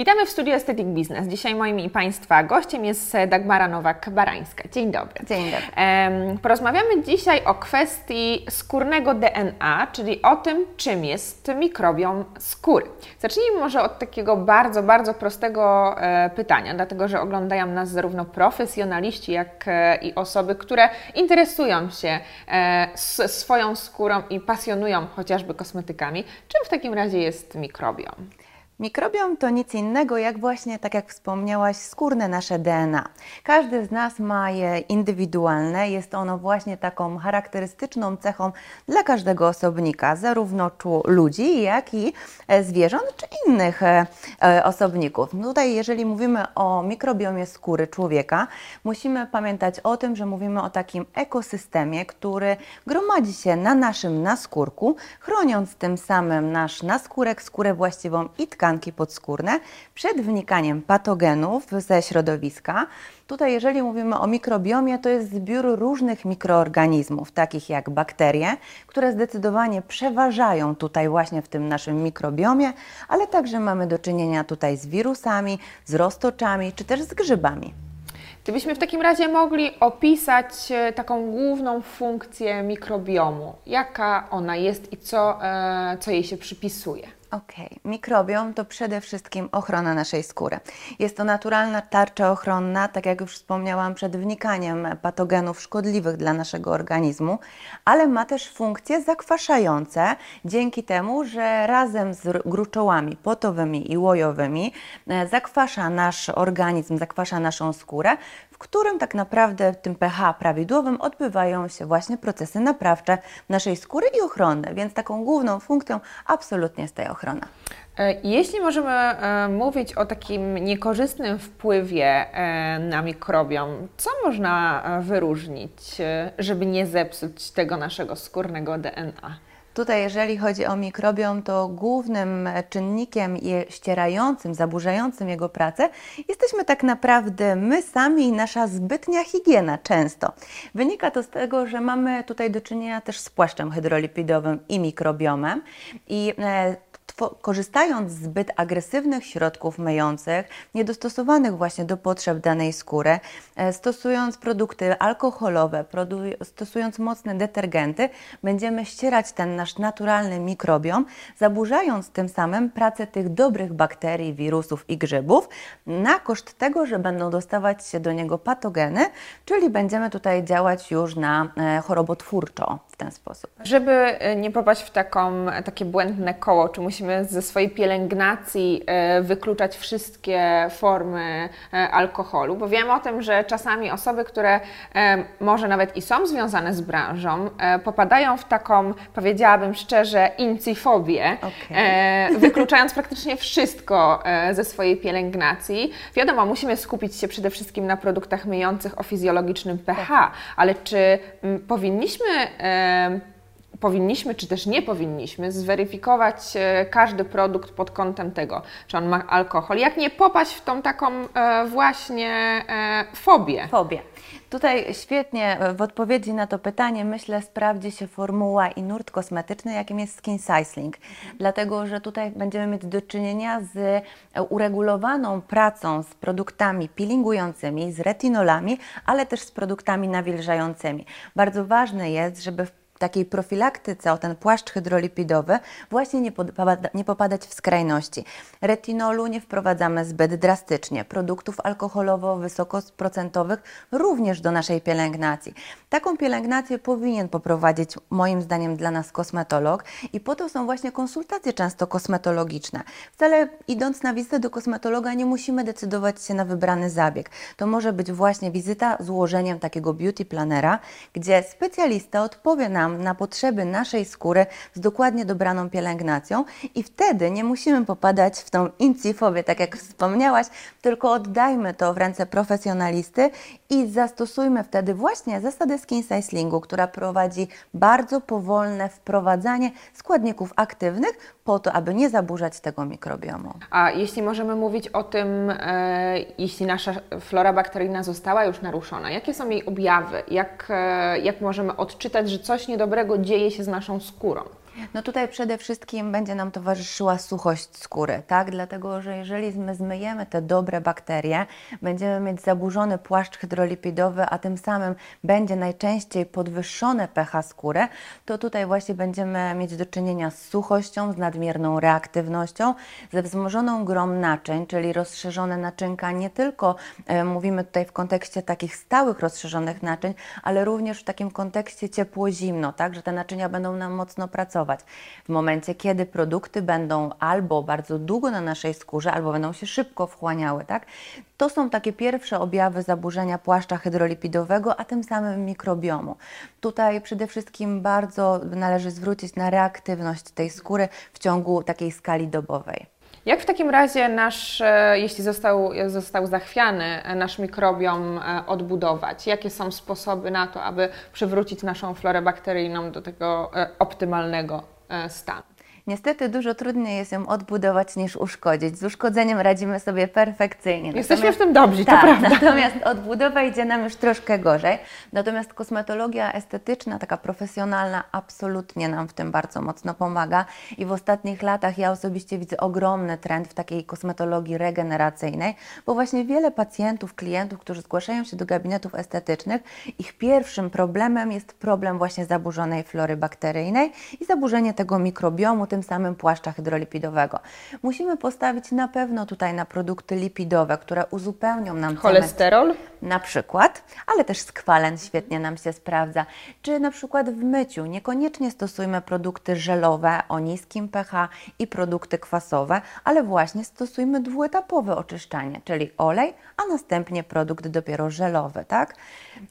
Witamy w studiu Aesthetic Business. Dzisiaj moim i Państwa gościem jest Dagmara Nowak-Barańska. Dzień dobry. Dzień dobry. Porozmawiamy dzisiaj o kwestii skórnego DNA, czyli o tym, czym jest mikrobiom skóry. Zacznijmy może od takiego bardzo, bardzo prostego e, pytania, dlatego że oglądają nas zarówno profesjonaliści, jak e, i osoby, które interesują się e, swoją skórą i pasjonują chociażby kosmetykami. Czym w takim razie jest mikrobiom? Mikrobiom to nic innego jak właśnie, tak jak wspomniałaś, skórne nasze DNA. Każdy z nas ma je indywidualne, jest ono właśnie taką charakterystyczną cechą dla każdego osobnika, zarówno ludzi, jak i e, zwierząt czy innych e, e, osobników. Tutaj, jeżeli mówimy o mikrobiomie skóry człowieka, musimy pamiętać o tym, że mówimy o takim ekosystemie, który gromadzi się na naszym naskórku, chroniąc tym samym nasz naskórek, skórę właściwą i tkankę tkanki podskórne przed wnikaniem patogenów ze środowiska. Tutaj, jeżeli mówimy o mikrobiomie, to jest zbiór różnych mikroorganizmów, takich jak bakterie, które zdecydowanie przeważają tutaj właśnie w tym naszym mikrobiomie, ale także mamy do czynienia tutaj z wirusami, z roztoczami czy też z grzybami. Gdybyśmy w takim razie mogli opisać e, taką główną funkcję mikrobiomu, jaka ona jest i co, e, co jej się przypisuje? Okay. mikrobiom to przede wszystkim ochrona naszej skóry. Jest to naturalna tarcza ochronna, tak jak już wspomniałam, przed wnikaniem patogenów szkodliwych dla naszego organizmu, ale ma też funkcje zakwaszające, dzięki temu, że razem z gruczołami potowymi i łojowymi e, zakwasza nasz organizm, zakwasza naszą skórę, w którym tak naprawdę w tym pH prawidłowym odbywają się właśnie procesy naprawcze naszej skóry i ochronne, więc taką główną funkcją absolutnie jest tej ochrony ochrona. E, jeśli możemy e, mówić o takim niekorzystnym wpływie e, na mikrobiom, co można wyróżnić, żeby nie zepsuć tego naszego skórnego DNA? Tutaj, jeżeli chodzi o mikrobiom, to głównym czynnikiem ścierającym, zaburzającym jego pracę jesteśmy tak naprawdę my sami i nasza zbytnia higiena często. Wynika to z tego, że mamy tutaj do czynienia też z płaszczem hydrolipidowym i mikrobiomem i korzystając z zbyt agresywnych środków myjących, niedostosowanych właśnie do potrzeb danej skóry, e, stosując produkty alkoholowe, stosując mocne detergenty, będziemy ścierać ten nasz naturalny mikrobiom, zaburzając tym samym pracę tych dobrych bakterii, wirusów i grzybów, na koszt tego, że będą dostawać się do niego patogeny, czyli będziemy tutaj działać już na e, chorobotwórczo ten sposób. Żeby e, nie popaść w taką, takie błędne koło, czy musimy ze swojej pielęgnacji e, wykluczać wszystkie formy e, alkoholu, bo wiem o tym, że czasami osoby, które e, może nawet i są związane z branżą, popadają w taką, powiedziałabym szczerze, incyfobię, okay. wykluczając praktycznie wszystko ze swojej pielęgnacji. Wiadomo, musimy skupić się przede wszystkim na produktach myjących o fizjologicznym pH, tak. ale czy powinniśmy powinniśmy, czy też nie powinniśmy zweryfikować e, każdy produkt pod kątem tego, czy on ma alkohol. Jak nie popaść w tą taką e, właśnie e, fobię? Fobię. Tutaj świetnie w odpowiedzi na to pytanie myślę sprawdzi się formuła i nurt kosmetyczny, jakim jest skin cycling, dlatego że tutaj będziemy mieć do czynienia z uregulowaną pracą z produktami peelingującymi, z retinolami, ale też z produktami nawilżającymi. Bardzo ważne jest, żeby w takiej profilaktyce o ten płaszcz hydrolipidowy właśnie nie, nie popadać w skrajności. Retinolu nie wprowadzamy zbyt drastycznie, produktów alkoholowo-wysokoprocentowych również do naszej pielęgnacji. Taką pielęgnację powinien poprowadzić moim zdaniem dla nas kosmetolog i po to są właśnie konsultacje często kosmetologiczne. Wcale idąc na wizytę do kosmetologa nie musimy decydować się na wybrany zabieg. To może być właśnie wizyta z ułożeniem takiego beauty planera, gdzie specjalista odpowie nam nam na potrzeby naszej skóry z dokładnie dobraną pielęgnacją i wtedy nie musimy popadać w tą incyfowię, tak jak wspomniałaś, tylko oddajmy to w ręce profesjonalisty i zastosujmy wtedy właśnie zasadę skin cyclingu, która prowadzi bardzo powolne wprowadzanie składników aktywnych po to, aby nie zaburzać tego mikrobiomu. A jeśli możemy mówić o tym, e, jeśli nasza flora bakteryjna została już naruszona, jakie są jej objawy? Jak, e, jak możemy odczytać, że coś niedobrego dzieje się z naszą skórą? No tutaj przede wszystkim będzie nam towarzyszyła suchość skóry, tak? Dlatego, że jeżeli my zmyjemy te dobre bakterie, będziemy mieć zaburzony płaszcz hydrolipidowy, a tym samym będzie najczęściej podwyższone pH skóry, to tutaj właśnie będziemy mieć do czynienia z suchością, z nadmierną reaktywnością, ze wzmożoną grą naczyń, czyli rozszerzone naczynka, nie tylko e, mówimy tutaj w kontekście takich stałych rozszerzonych naczyń, ale również w takim kontekście ciepło-zimno, tak? Że te naczynia będą nam mocno pracować. W momencie, kiedy produkty będą albo bardzo długo na naszej skórze, albo będą się szybko wchłaniały, tak? To są takie pierwsze objawy zaburzenia płaszcza hydrolipidowego, a tym samym mikrobiomu. Tutaj przede wszystkim bardzo należy zwrócić na reaktywność tej skóry w ciągu takiej skali dobowej. Jak w takim razie nasz, e, jeśli został, został zachwiany, e, nasz mikrobiom e, odbudować? Jakie są sposoby na to, aby przywrócić naszą florę bakteryjną do tego optymalnego stanu? Niestety dużo trudniej jest ją odbudować niż uszkodzić. Z uszkodzeniem radzimy sobie perfekcyjnie. Jesteśmy natomiast, w tym dobrzy, tak, to prawda. Natomiast odbudowa idzie nam już troszkę gorzej. Natomiast kosmetologia estetyczna, taka profesjonalna, absolutnie nam w tym bardzo mocno pomaga. I w ostatnich latach ja osobiście widzę ogromny trend w takiej kosmetologii regeneracyjnej, bo właśnie wiele pacjentów, klientów, którzy zgłaszają się do gabinetów estetycznych, ich pierwszym problemem jest problem właśnie zaburzonej flory bakteryjnej i zaburzenie tego mikrobiomu, tym samym płaszcza hydrolipidowego. Musimy postawić na pewno tutaj na produkty lipidowe, które uzupełnią nam cholesterol na przykład, ale też skwalen świetnie nam się sprawdza. Czy na przykład w myciu niekoniecznie stosujmy produkty żelowe o niskim pH i produkty kwasowe, ale właśnie stosujmy dwuetapowe oczyszczanie, czyli olej, a następnie produkt dopiero żelowy, tak?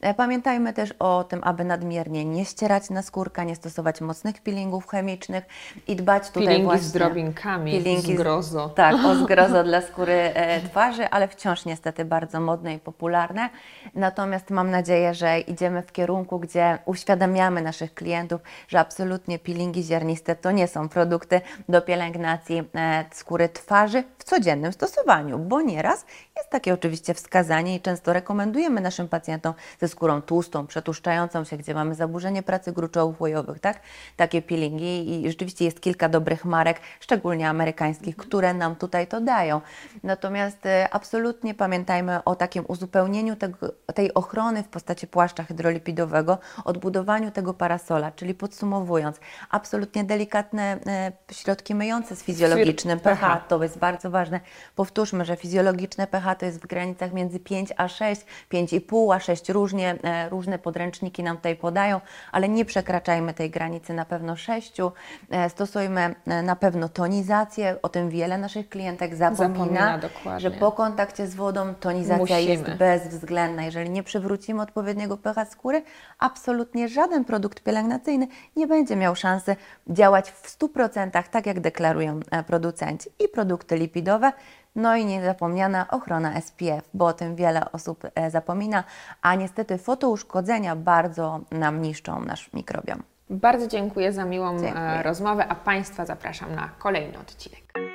E, pamiętajmy też o tym, aby nadmiernie nie ścierać na skórka, nie stosować mocnych peelingów chemicznych i dbać tutaj peelingi właśnie... z drobinkami, peelingi zgrozo. Tak, o zgrozo dla skóry e, twarzy, ale wciąż niestety bardzo modne i popularne. Natomiast mam nadzieję, że idziemy w kierunku, gdzie uświadamiamy naszych klientów, że absolutnie peelingi ziarniste to nie są produkty do pielęgnacji e, skóry twarzy w codziennym stosowaniu, bo nieraz jest takie oczywiście wskazanie i często rekomendujemy naszym pacjentom ze skórą tłustą, przetłuszczającą się, gdzie mamy zaburzenie pracy gruczołów łojowych, tak? Takie peelingi i rzeczywiście jest kilka dobrych marek, szczególnie amerykańskich, które nam tutaj to dają. Natomiast e, absolutnie pamiętajmy o takim uzupełnieniu tego, tej ochrony w postaci płaszcza hydrolipidowego, odbudowaniu tego parasola, czyli podsumowując, absolutnie delikatne e, środki myjące z fizjologicznym pH, to jest bardzo ważne. Powtórzmy, że fizjologiczne pH to jest w granicach między 5 a 6, 5,5 a 6 różnie, e, różne podręczniki nam tutaj podają, ale nie przekraczajmy tej granicy na pewno 6. Stosujmy na pewno tonizację, o tym wiele naszych klientek zapomina, zapomina że po kontakcie z wodą tonizacja Musimy. jest bezwzględna. Jeżeli nie przywrócimy odpowiedniego pH skóry, absolutnie żaden produkt pielęgnacyjny nie będzie miał szansy działać w 100% tak, jak deklarują e, producenci. I produkty lipidowe, no i niezapomniana ochrona SPF, bo o tym wiele osób e, zapomina, a niestety fotouszkodzenia bardzo nam niszczą nasz mikrobiom. Bardzo dziękuję za miłą e, dziękuję. rozmowę, a Państwa zapraszam na kolejny odcinek.